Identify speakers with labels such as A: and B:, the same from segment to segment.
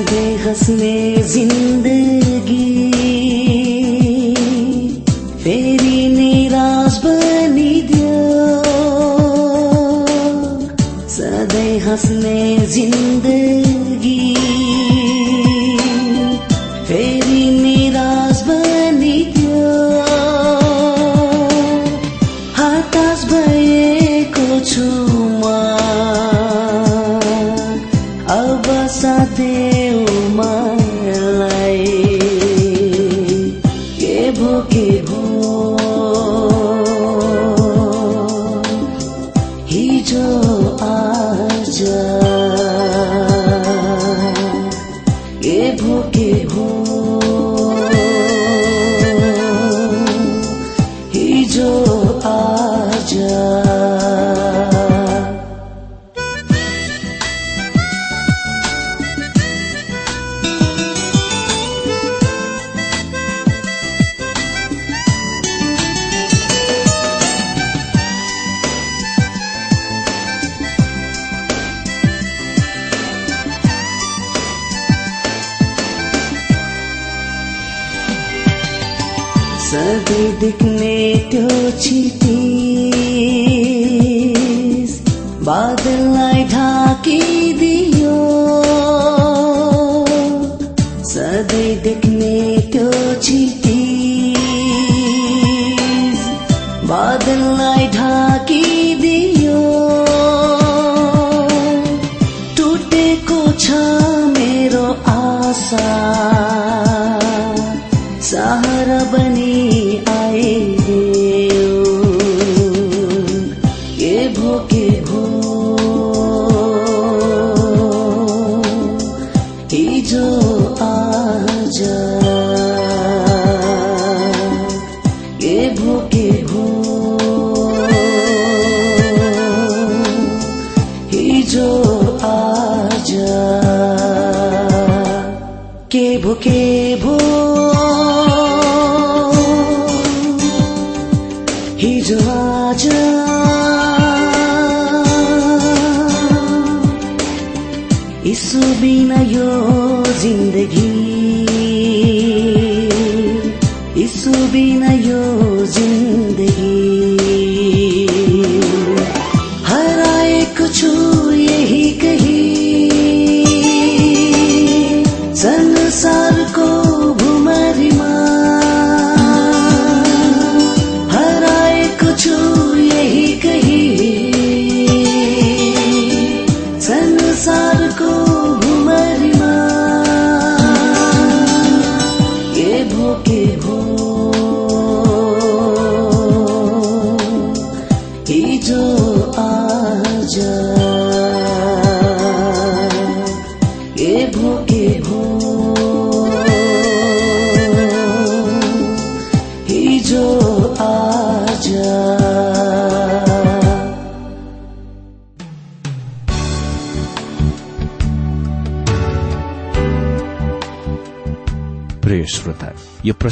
A: बेहस ज़िंदगी। सहारा बनी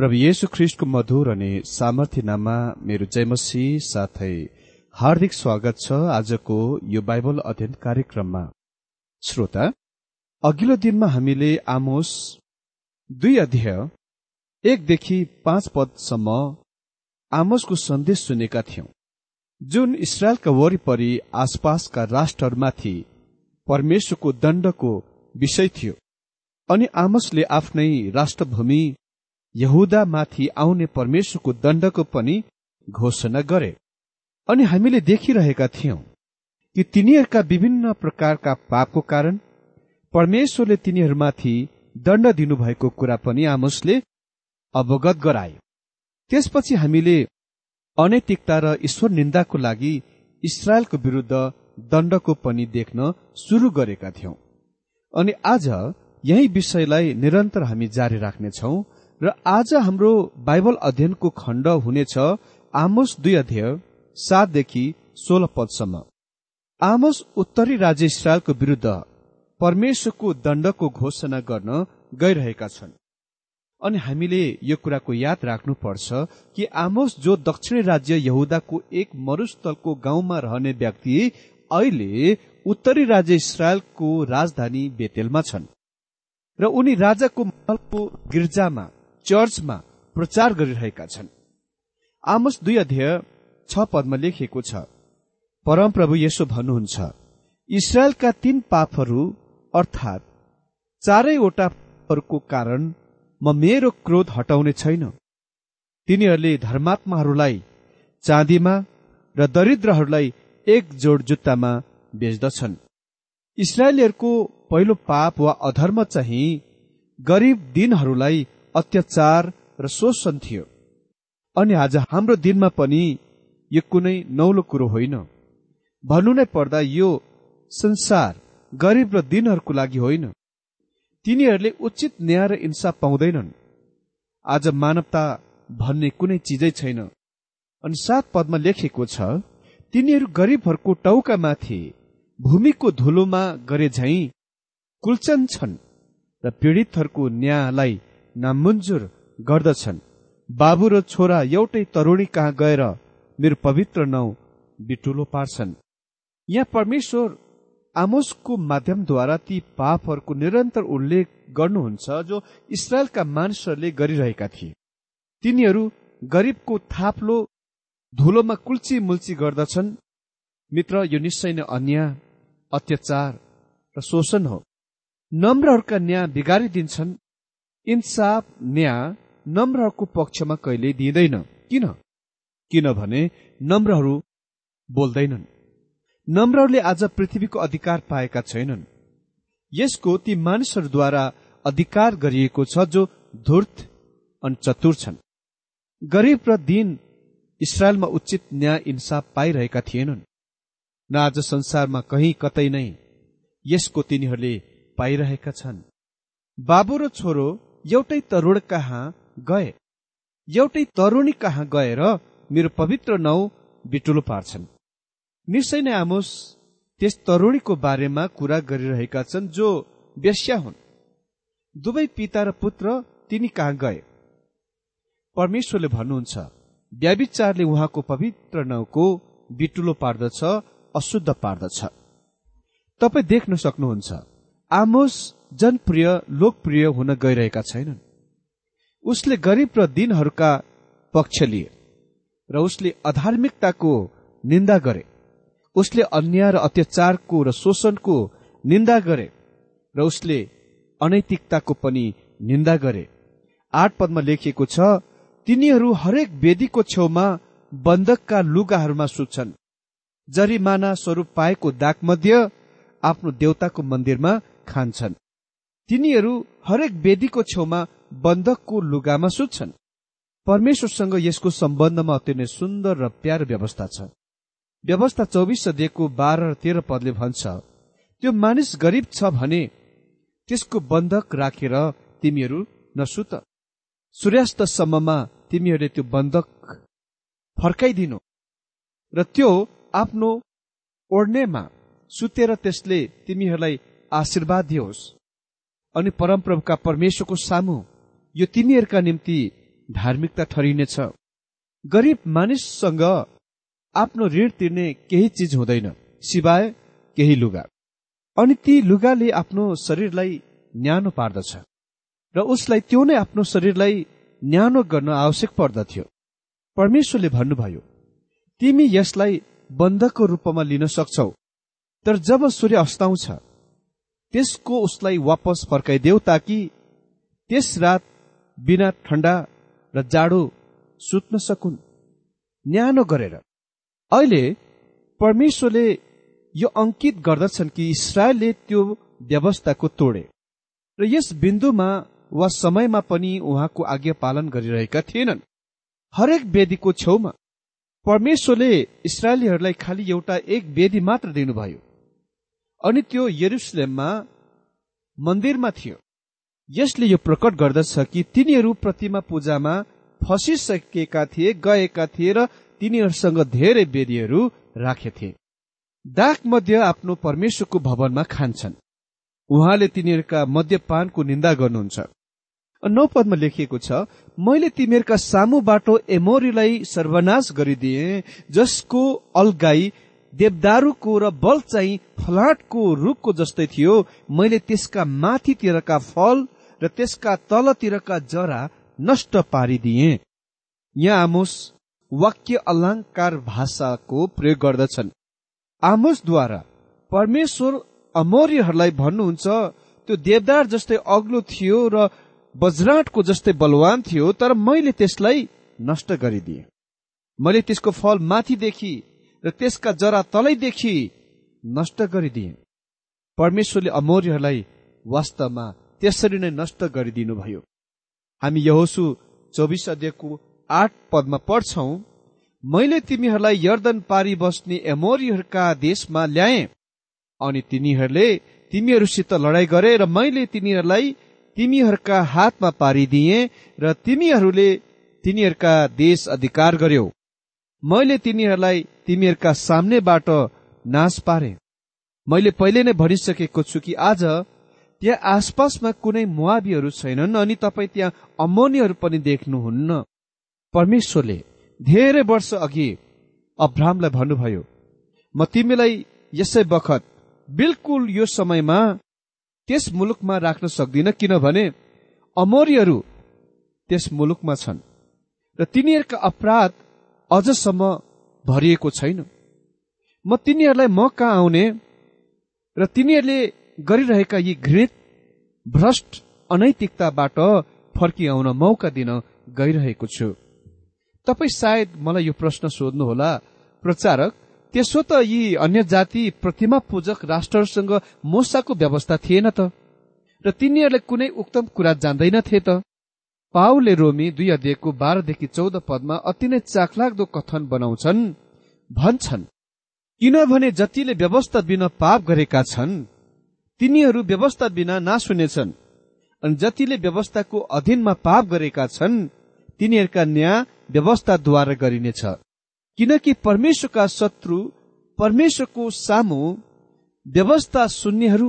B: प्रभु येशु ख्रिस्टको मधुर अनि सामर्थ्य नाममा मेरो जयमसी साथै हार्दिक स्वागत छ आजको यो बाइबल अध्ययन कार्यक्रममा। श्रोता अघिल्लो दिनमा हामीले आमोस दुई अध्याय एकदेखि पाँच पदसम्म आमोसको सन्देश सुनेका थियौं जुन इसरायलका वरिपरि आसपासका राष्ट्रहरूमाथि परमेश्वरको दण्डको विषय थियो अनि आमसले आफ्नै राष्ट्रभूमि यहुदामाथि आउने परमेश्वरको दण्डको पनि घोषणा गरे। अनि हामीले देखिरहेका थियौं कि तिनीहरूका विभिन्न प्रकारका पापको कारण परमेश्वरले तिनीहरूमाथि दण्ड दिनुभएको कुरा पनि आमोसले अवगत गराए त्यसपछि हामीले अनैतिकता र ईश्वर निन्दाको लागि इसरायलको विरूद्ध दण्डको पनि देख्न सुरु गरेका थियौं। अनि आज यही विषयलाई निरन्तर हामी जारी राख्नेछौ र आज हाम्रो बाइबल अध्ययनको खण्ड हुनेछ आमोस दुई अध्याय सातदेखि सोह्र पदसम्म। आमोस उत्तरी राज्य इसरायलको विरूद्ध परमेश्वरको दण्डको घोषणा गर्न गइरहेका छन्। अनि हामीले यो कुराको याद राख्नुपर्छ कि आमोस जो दक्षिणी राज्य यहुदाको एक मरुस्थलको गाउँमा रहने व्यक्ति अहिले उत्तरी राज्य इसरायलको राजधानी बेतेलमा छन्। र उनी राजाको महलको गिर्जामा चर्चमा प्रचार गरिरहेका छन्। आमोस दुई अध्याय छ पदमा लेखिएको छ परमप्रभु यसो भन्नुहुन्छ इसरायलका तीन पापहरू अर्थात् चारैवटाहरूको कारण म मेरो क्रोध हटाउने छैन। तिनीहरूले धर्मात्माहरूलाई चाँदीमा र दरिद्रहरूलाई एक जोड जुत्तामा बेच्दछन्। इसरायलीहरूको पहिलो पाप वा अधर्म चाहिँ गरिब दिनहरूलाई अत्याचार र शोषण थियो। अनि आज हाम्रो दिनमा पनि यो कुनै नौलो कुरो होइन। भन्नु नै पर्दा यो संसार गरिब र दिनहरूको लागि होइन। तिनीहरूले उचित न्याय र इन्साफ पाउँदैनन्। आज मानवता भन्ने कुनै चिजै छैन। अनि सात पदमा लेखेको छ तिनीहरू गरिबहरूको टाउकामाथि भूमिको धुलोमा गरे झैं कुल्चन छन् र पीड़ितहरूको न्यायलाई नामञ्जुर गर्दछन्। बाबु र छोरा एउटै तरुणी कहाँ गएर मेरो पवित्र नाउँ बिटुलो पार्छन्। यहाँ परमेश्वर आमोसको माध्यमद्वारा ती पापहरूको निरन्तर उल्लेख गर्नुहुन्छ जो इसरायलका मानिसहरूले गरिरहेका थिए। तिनीहरू गरिबको थाप्लो धुलोमा कुल्ची मुल्ची गर्दछन्। मित्र यो निश्चय नै अन्याय अत्याचार र शोषण हो। नम्रहरूका न्याय बिगारिदिन्छन्। इन्साफ न्याय नम्रहरूको पक्षमा कहिले दिँदैन। किन? किनभने नम्रहरू बोल्दैनन्। नम्रहरूले आज पृथ्वीको अधिकार पाएका छैनन्। यसको ती मानिसहरूद्वारा अधिकार गरिएको छ जो धूर्त अनि चतुर छन्। गरिब र दिन इसरायलमा उचित न्याय इन्साफ पाइरहेका थिएनन्। न आज संसारमा कहीँ कतै नै यसको तिनीहरूले पाइरहेका छन्। बाबु र छोरो एउटै तरुण कहाँ गए? एउटै तरुणी कहाँ गएर मेरो पवित्र नौ बिटुलो पार्छन्? निश्चय नै आमोस त्यस तरुणीको बारेमा कुरा गरिरहेका छन् जो वेश्या हुन्। दुवै पिता र पुत्र तिनी कहाँ गए? परमेश्वरले भन्नुहुन्छ व्याविचारले उहाँको पवित्र नाउँको बिटुलो पार्दछ अशुद्ध पार्दछ। तपाईँ देख्न सक्नुहुन्छ आमोस जनप्रिय लोकप्रिय हुन गइरहेका छैनन्। उसले गरिब र दिनहरूका पक्ष लिए र उसले अधार्मिकताको निन्दा गरे। उसले अन्याय र अत्याचारको र शोषणको निन्दा गरे र उसले अनैतिकताको पनि निन्दा गरे। आठ पदमा लेखिएको छ तिनीहरू हरेक वेदीको छेउमा बन्धकका लुगाहरूमा सुत्छन्। जरिमाना स्वरूप पाएको दाग मध्य आफ्नो देवताको मन्दिरमा खान्छन्। तिनीहरू हरेक वेदीको छेउमा बन्धकको लुगामा सुत्छन्। परमेश्वरसँग यसको सम्बन्धमा अति नै सुन्दर र प्यारो व्यवस्था छ। व्यवस्था चौबिस सदेखिको बाह्र र तेह्र पदले भन्छ त्यो मानिस गरिब छ भने त्यसको बन्धक राखेर तिमीहरू नसुत। सूर्यास्तसम्ममा तिमीहरूले त्यो बन्धक फर्काइदिनु र त्यो आफ्नो ओढ्नेमा सुतेर त्यसले तिमीहरूलाई आशीर्वाद दियोस्। अनि परमप्रभुका परमेश्वरको सामु यो तिमीहरूका निम्ति धार्मिकता ठरिनेछ गरिब मानिससँग आफ्नो ऋण तिर्ने केही चिज हुँदैन सिवाय केही लुगा। अनि ती लुगाले आफ्नो शरीरलाई न्यानो पार्दछ र उसलाई त्यो नै आफ्नो शरीरलाई न्यानो गर्न आवश्यक पर्दथ्यो। परमेश्वरले भन्नुभयो तिमी यसलाई बन्धको रूपमा लिन सक्छौ तर जब सूर्य अस्ताउँछ त्यसको उसलाई वापस फर्काइदेऊ ताकि त्यस रात बिना ठण्डा र जाडो सुत्न सकुन्। न्यानो गरेर। अहिले परमेश्वरले यो अंकित गर्दछन् कि इसरायलले त्यो व्यवस्थाको तोडे र यस बिन्दुमा वा समयमा पनि उहाँको आज्ञा पालन गरिरहेका थिएनन्। हरेक वेदीको छेउमा परमेश्वरले इसरायलीहरूलाई खालि एउटा एक वेदी मात्र दिनुभयो। अनि त्यो यरुसलेममा मन्दिरमा थियो। यसले यो प्रकट गर्दछ कि तिनीहरू प्रतिमा पूजामा फसिसकेका थिए गएका थिए र तिनीहरूसँग धेरै वेदीहरू राखेथे दाग मध्य आफ्नो परमेश्वरको भवनमा खान्छन्। उहाँले तिनीहरूका मध्यपानको निन्दा गर्नुहुन्छ। नौ पदमा लेखिएको छ मैले तिमीहरूका सामु बाटो एमोरीलाई सर्वनाश गरिदिए जसको अल्गाई देवदारूको र बल चाहिँ फलाटको रुखको जस्तै थियो। मैले त्यसका माथितिरका फल र त्यसका तलतिरका जरा नष्ट पारिदिए। यहाँ आमोस वाक्य अलङ्कार भाषाको प्रयोग गर्दछन्। आमोसद्वारा परमेश्वर अमौर्यहरूलाई भन्नुहुन्छ त्यो देवदार जस्तै अग्लो थियो र वज्राटको जस्तै बलवान थियो तर मैले त्यसलाई नष्ट गरिदिए। मैले त्यसको फल माथिदेखि र त्यसका जरा तलैदेखि नष्ट गरिदिए। परमेश्वरले अमौर्यहरूलाई वास्तवमा त्यसरी नै नष्ट गरिदिनुभयो हामी यहोसु चौबिस अध्ययको आठ पदमा पढ्छौ मैले तिमीहरूलाई यर्दन पारी बस्ने एमोरीहरूका देशमा ल्याए अनि तिनीहरूले तिमीहरूसित लडाई गरे र मैले तिनीहरूलाई तिमीहरूका हातमा पारिदिए र तिमीहरूले तिनीहरूका देश अधिकार गर्यो। मैले तिनीहरूलाई तिमीहरूका सामनेबाट नाश पारे। मैले पहिले नै भनिसकेको छु कि आज त्यहाँ आसपासमा कुनै मुवाबीहरू छैनन् अनि तपाईँ त्यहाँ अमोनीहरू पनि देख्नुहुन्न। परमेश्वरले धेरै वर्ष अघि अब्राहमलाई भन्नुभयो म तिमीलाई यसै बखत बिल्कुल यो समयमा त्यस मुलुकमा राख्न सक्दिन किनभने अमोरीहरू त्यस मुलुकमा छन्। र तिनीहरूका अपराध अझसम्म भरिएको छैन। म तिनीहरूलाई म कहाँ आउने र तिनीहरूले गरिरहेका यी घृणित भ्रष्ट अनैतिकताबाट फर्किआउन मौका दिन गइरहेको छु। तपाईँ सायद मलाई यो प्रश्न सोध्नुहोला। प्रचारक त्यसो त यी अन्य जाति प्रतिमा पूजक राष्ट्रहरूसँग मोसाको व्यवस्था थिएन त? र तिनीहरूले कुनै उक्तम कुरा जान्दैनथे त? पाउले रोमी दुई अध्यायको बाह्रदेखि चौध पदमा अति नै चाखलाग्दो कथन बनाउँछन् भन्छन् किनभने जतिले व्यवस्था बिना पाप गरेका छन् तिनीहरू व्यवस्था बिना नाश हुनेछन् अनि जतिले व्यवस्थाको अधीनमा पाप गरेका छन् तिनीहरूका न्याय व्यवस्थाद्वारा गरिनेछ। किनकि परमेश्वरका शत्रु परमेश्वरको सामु व्यवस्था सुन्नेहरू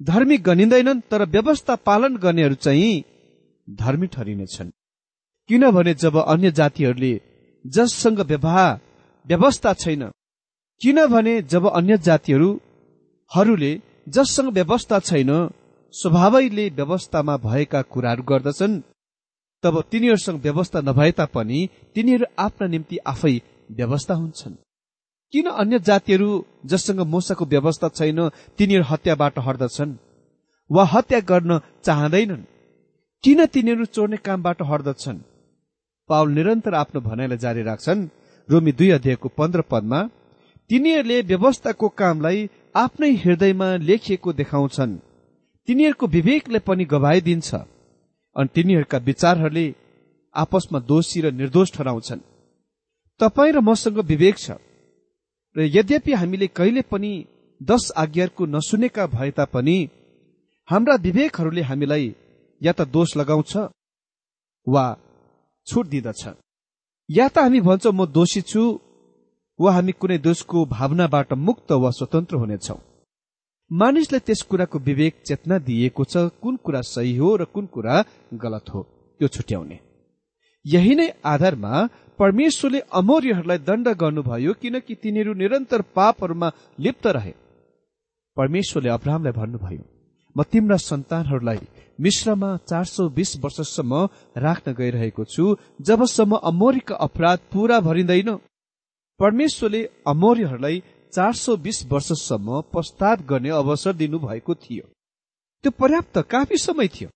B: धर्मी गनिँदैनन् तर व्यवस्था पालन गर्नेहरू चाहिँ धर्मी ठरिनेछन् किनभने जब अन्य जातिहरूले जससँग व्यवहार व्यवस्था छैन किनभने जब अन्य जातिहरूले जससँग व्यवस्था छैन स्वभावैले व्यवस्थामा भएका कुराहरू गर्दछन् तब तिनीहरूसँग व्यवस्था नभए तापनि तिनीहरू आफ्ना निम्ति आफै व्यवस्था हुन्छन्। किन अन्य जातिहरू जससँग मोसाको व्यवस्था छैन तिनीहरू हत्याबाट हट्दछन् वा हत्या गर्न चाहँदैनन्? किन तिनीहरू चोर्ने कामबाट हट्दछन् पाउल निरन्तर आफ्नो भनाइलाई जारी राख्छन्। रोमी दुई अध्यायको पन्ध्र पदमा तिनीहरूले व्यवस्थाको कामलाई आफ्नै हृदयमा लेखिएको देखाउँछन्। तिनीहरूको विवेकले पनि गवाई दिन्छ। अनि तिनीहरूका विचारहरूले आपसमा दोषी र निर्दोष ठहराउँछन्। तपाईँ र मसँग विवेक छ। र यद्यपि हामीले कहिले पनि दश आज्ञाहरूको नसुनेका भए तापनि हाम्रा विवेकहरूले हामीलाई या त दोष लगाउँछ वा छुट दिँदछ। या त हामी भन्छौँ म दोषी छु वा हामी कुनै दोषको भावनाबाट मुक्त वा स्वतन्त्र हुनेछौ। मानिसलाई त्यस कुराको विवेक चेतना दिइएको छ कुन कुरा सही हो र कुन कुरा गलत हो त्यो छुट्याउने। यही नै आधारमा परमेश्वरले अमौर्यहरूलाई दण्ड गर्नुभयो किनकि तिनीहरू निरन्तर पापहरूमा लिप्त रहे। परमेश्वरले अब्राहमलाई भन्नुभयो म तिम्रा सन्तानहरूलाई मिश्रमा चार सौ बीस वर्षसम्म राख्न गइरहेको छु जबसम्म अमौरीका अपराध पूरा भरिँदैन। परमेश्वरले अमौर्यहरूलाई चार सौ बीस वर्षसम्म पश्चात गर्ने अवसर दिनुभएको थियो। त्यो पर्याप्त काफी समय थियो।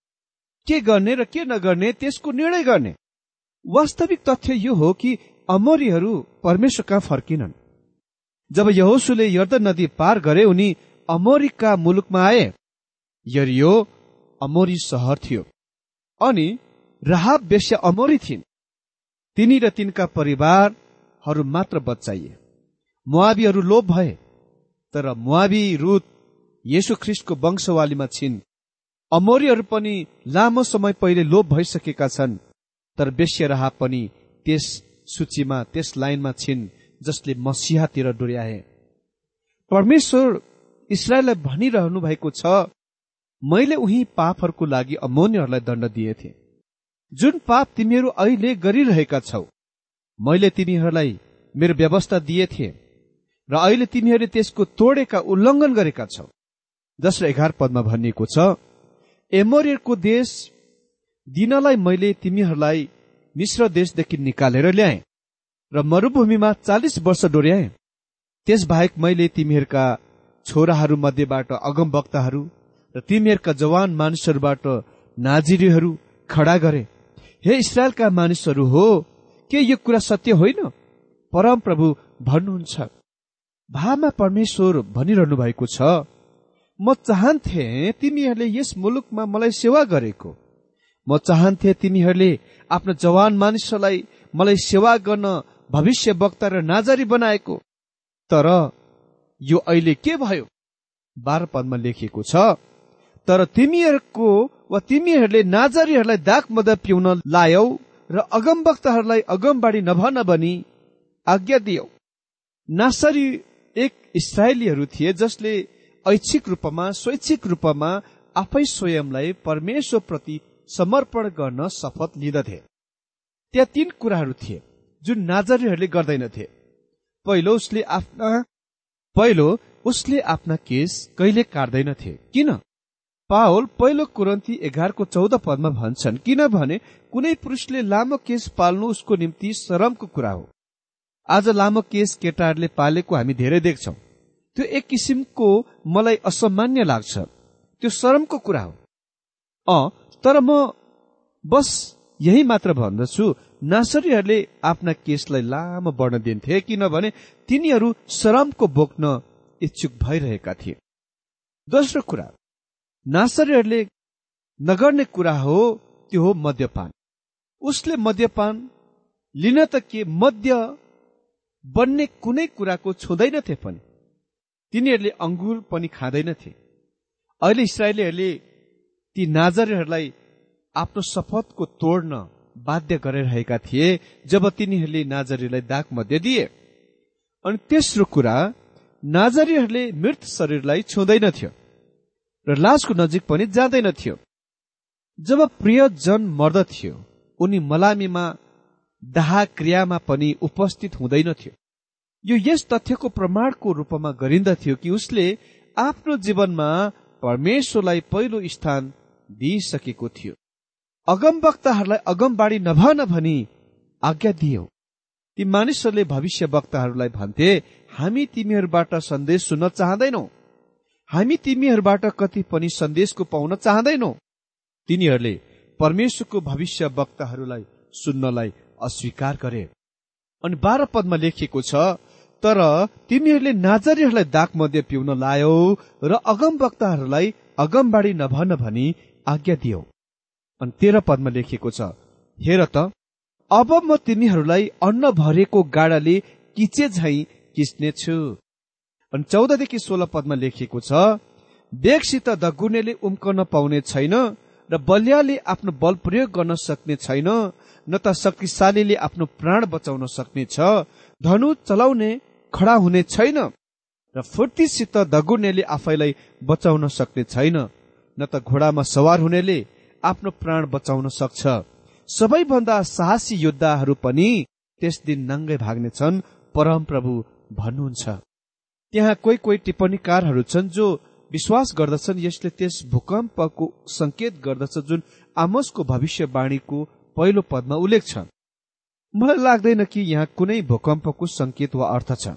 B: के गर्ने र के नगर्ने त्यसको निर्णय गर्ने? वास्तविक तथ्य यो हो कि अमोरीहरू परमेश्वर कहाँ फर्किनन्। जब यहोसुले यर्दन नदी पार गरे उनी अमोरीका मुलुकमा आए। यरियो अमोरी सहर थियो। अनि राहाब बेस्या अमोरी थिइन्। तिनी र तिनका परिवारहरू मात्र बचाइए मुआबीहरू लोप भए तर मुआबी रुत येशु ख्रिस्टको वंशवालीमा छिन्। अमोरीहरू पनि लामो समय पहिले लोप भइसकेका छन् तर बेस्य राह पनि त्यस सूचीमा त्यस लाइनमा छिन् जसले मसिहातिर डोर्याए। परमेश्वर इसरायललाई भनिरहनु भएको छ मैले उही पापहरूको लागि अमोनीहरूलाई दण्ड दिएथे। जुन पाप तिमीहरू अहिले गरिरहेका छौ मैले तिमीहरूलाई मेरो व्यवस्था दिएथे र अहिले तिमीहरूले त्यसको तोडेका उल्लङ्घन गरेका छौ। र एघार पदमा भनिएको छ एमोरियरको देश दिनलाई मैले तिमीहरूलाई मिश्र देशदेखि निकालेर ल्याएँ र मरूभूमिमा चालिस वर्ष डोर्याएँ। त्यसबाहेक मैले तिमीहरूका छोराहरू मध्येबाट अगम वक्ताहरू र तिमीहरूका जवान मानिसहरूबाट नाजिरीहरू खडा गरे। हे इसरायलका मानिसहरू हो के यो कुरा सत्य होइन? परम प्रभु भन्नुहुन्छ। भामा परमेश्वर भनिरहनु भएको छ म चाहन्थे तिमीहरूले यस मुलुकमा मलाई सेवा गरेको। म चाहन्थे तिमीहरूले आफ्नो जवान मानिसहरूलाई मलाई सेवा गर्न भविष्य वक्ता र नाजारी बनाएको। तर यो अहिले के भयो? बाह्र पदमा लेखिएको छ तर तिमीहरूको वा तिमीहरूले नाजारीहरूलाई दाग मद पिउन लायौ र अगमवक्ताहरूलाई अगमबाडी नभन बनी आज्ञा दियौ। नासरी एक इसरायलीहरू थिए जसले ऐच्छिक रूपमा स्वैच्छिक रूपमा आफै स्वयंलाई परमेश्वर प्रति समर्पण गर्न शपथ लिँदथे। त्यहाँ तीन कुराहरू थिए जुन नाजरीहरूले गर्दैनथे। पहिलो उसले आफ्ना पहिलो उसले आफ्ना केस कहिले काट्दैनथे। किन? पावल पहिलो कुरन्ती एघारको चौध पदमा भन्छन् किनभने कुनै पुरुषले लामो केस पाल्नु उसको निम्ति शरमको कुरा हो। आज लामो केस केटाहरूले पालेको हामी धेरै देख्छौ। त्यो एक किसिमको मलाई असामान्य लाग्छ। त्यो शरमको कुरा हो। अ तर म बस यही मात्र भन्दछु नासरीहरूले आफ्ना केसलाई लामो बढ्न दिन्थे किनभने तिनीहरू शरमको बोक्न इच्छुक भइरहेका थिए। दोस्रो कुरा नासरीहरूले नगर्ने कुरा हो त्यो हो मद्यपान। उसले मद्यपान लिन त के मध्य बन्ने कुनै कुराको छुँदैनथे पनि। तिनीहरूले अङ्गुर पनि खाँदैनथे। अहिले इसरायलीहरूले ती नाजरहरूलाई आफ्नो शपथको तोड्न बाध्य गरिरहेका थिए जब तिनीहरूले नाजरीलाई दाग मध्य दिए। अनि तेस्रो कुरा नाजरीहरूले मृत शरीरलाई छुँदैनथ्यो। र लासको नजिक पनि जाँदैनथ्यो जब प्रियजन मर्दथ्यो उनी मलामीमा दाह क्रियामा पनि उपस्थित हुँदैनथ्यो। यो यस तथ्यको प्रमाणको रूपमा गरिन्दथ्यो कि उसले आफ्नो जीवनमा परमेश्वरलाई पहिलो स्थान दिइसकेको थियो। अगमवक्ताहरूलाई अगमबाडी नभन भनी आज्ञा दियो। ती मानिसहरूले भविष्य वक्ताहरूलाई भन्थे हामी तिमीहरूबाट सन्देश सुन्न चाहँदैनौ। हामी तिमीहरूबाट कति पनि सन्देशको पाउन चाहँदैनौ। तिनीहरूले परमेश्वरको भविष्य वक्ताहरूलाई सुन्नलाई अस्वीकार गरे। अनि बाह्र पदमा लेखिएको छ तर तिमीहरूले नाजरीहरूलाई दाग मध्ये पिउन लायो र अगम वक्ताहरूलाई अगमबाडी नभन भनी आज्ञा दियो। अनि तेह्र पदमा लेखिएको छ हेर त अब म तिमीहरूलाई अन्न भरेको गाडाले किचे झै किच्नेछु अनि चौधदेखि सोह्र पदमा लेखिएको छ बेगसित दगुनेले उम्कन पाउने छैन र बलियाले आफ्नो बल प्रयोग गर्न सक्ने छैन न त शक्तिशालीले आफ्नो प्राण बचाउन सक्ने छ। धनु चलाउने खडा हुने छैन र फुर्तीसित दगुर्नेले आफैलाई बचाउन सक्ने छैन न त घोडामा सवार हुनेले आफ्नो प्राण बचाउन सक्छ। सबैभन्दा साहसी योद्धाहरू पनि त्यस दिन नङ्गै भाग्नेछन् परमप्रभु भन्नुहुन्छ। त्यहाँ कोही कोही टिप्पणीकारहरू छन् जो विश्वास गर्दछन् यसले त्यस भूकम्पको संकेत गर्दछ जुन आमोसको भविष्यवाणीको पहिलो पदमा उल्लेख छ। मलाई लाग्दैन कि यहाँ कुनै भूकम्पको संकेत वा अर्थ छ।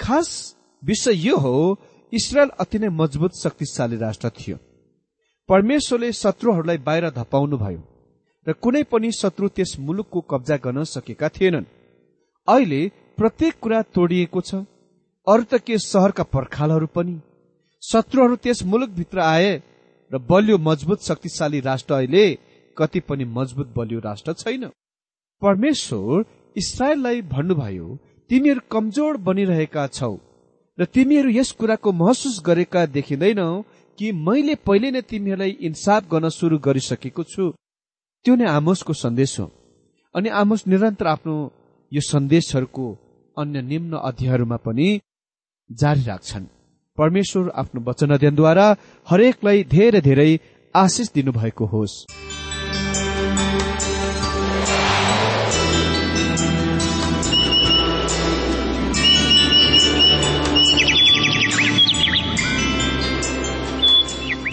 B: खास विषय यो हो इसरायल अति नै मजबुत शक्तिशाली राष्ट्र थियो। परमेश्वरले शत्रुहरूलाई बाहिर धपाउनु भयो र कुनै पनि शत्रु त्यस मुलुकको कब्जा गर्न सकेका थिएनन्। अहिले प्रत्येक कुरा तोडिएको छ। अरू त के सहरका पर्खालहरू पनि शत्रुहरू त्यस मुलुकभित्र आए र बलियो मजबुत शक्तिशाली राष्ट्र अहिले कति पनि मजबुत बलियो राष्ट्र छैन। परमेश्वर इसरायललाई भन्नुभयो तिमीहरू कमजोर बनिरहेका छौ र तिमीहरू यस कुराको महसुस गरेका देखिँदैनौ कि मैले पहिले नै तिमीहरूलाई इन्साफ गर्न सुरु गरिसकेको छु। त्यो नै आमोसको सन्देश हो। अनि आमोस निरन्तर आफ्नो यो सन्देशहरूको अन्य निम्न अध्ययहरूमा पनि जारी राख्छन्। परमेश्वर आफ्नो वचन अध्ययनद्वारा हरेकलाई धेरै धेरै आशिष दिनुभएको होस्।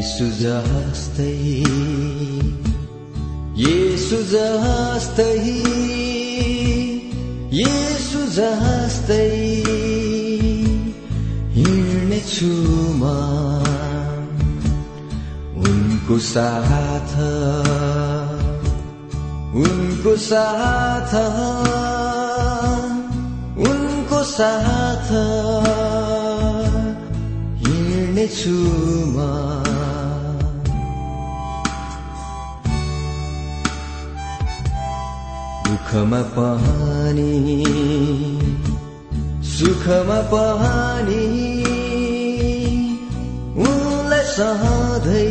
C: येसु जस्तै येसु जस्तै येसु जस्तै हिँड्नेछु म। उनको साथ उनको साथ उनको साथ हिँड्नेछु म। दुःखमा पानी सुखमा पानी उनलाई सधैँ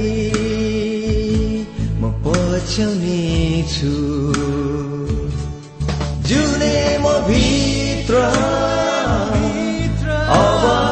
C: म पछ्याउने छु जुने म भित्र अब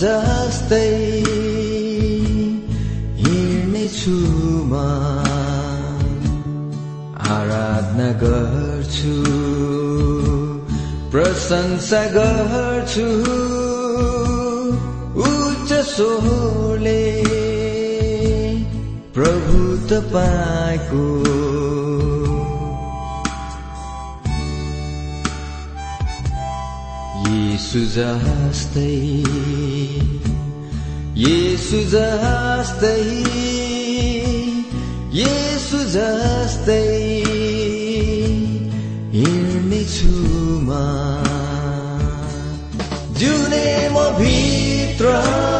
C: जस्तै हिँड्नेछु म आराधना गर्छु प्रशंसा गर्छु उच्च स्वरले प्रभु तपाईँको येसु जस्तै येसु जस्तै येसु जस्तै हिँड्नेछु म। जुने म भित्र।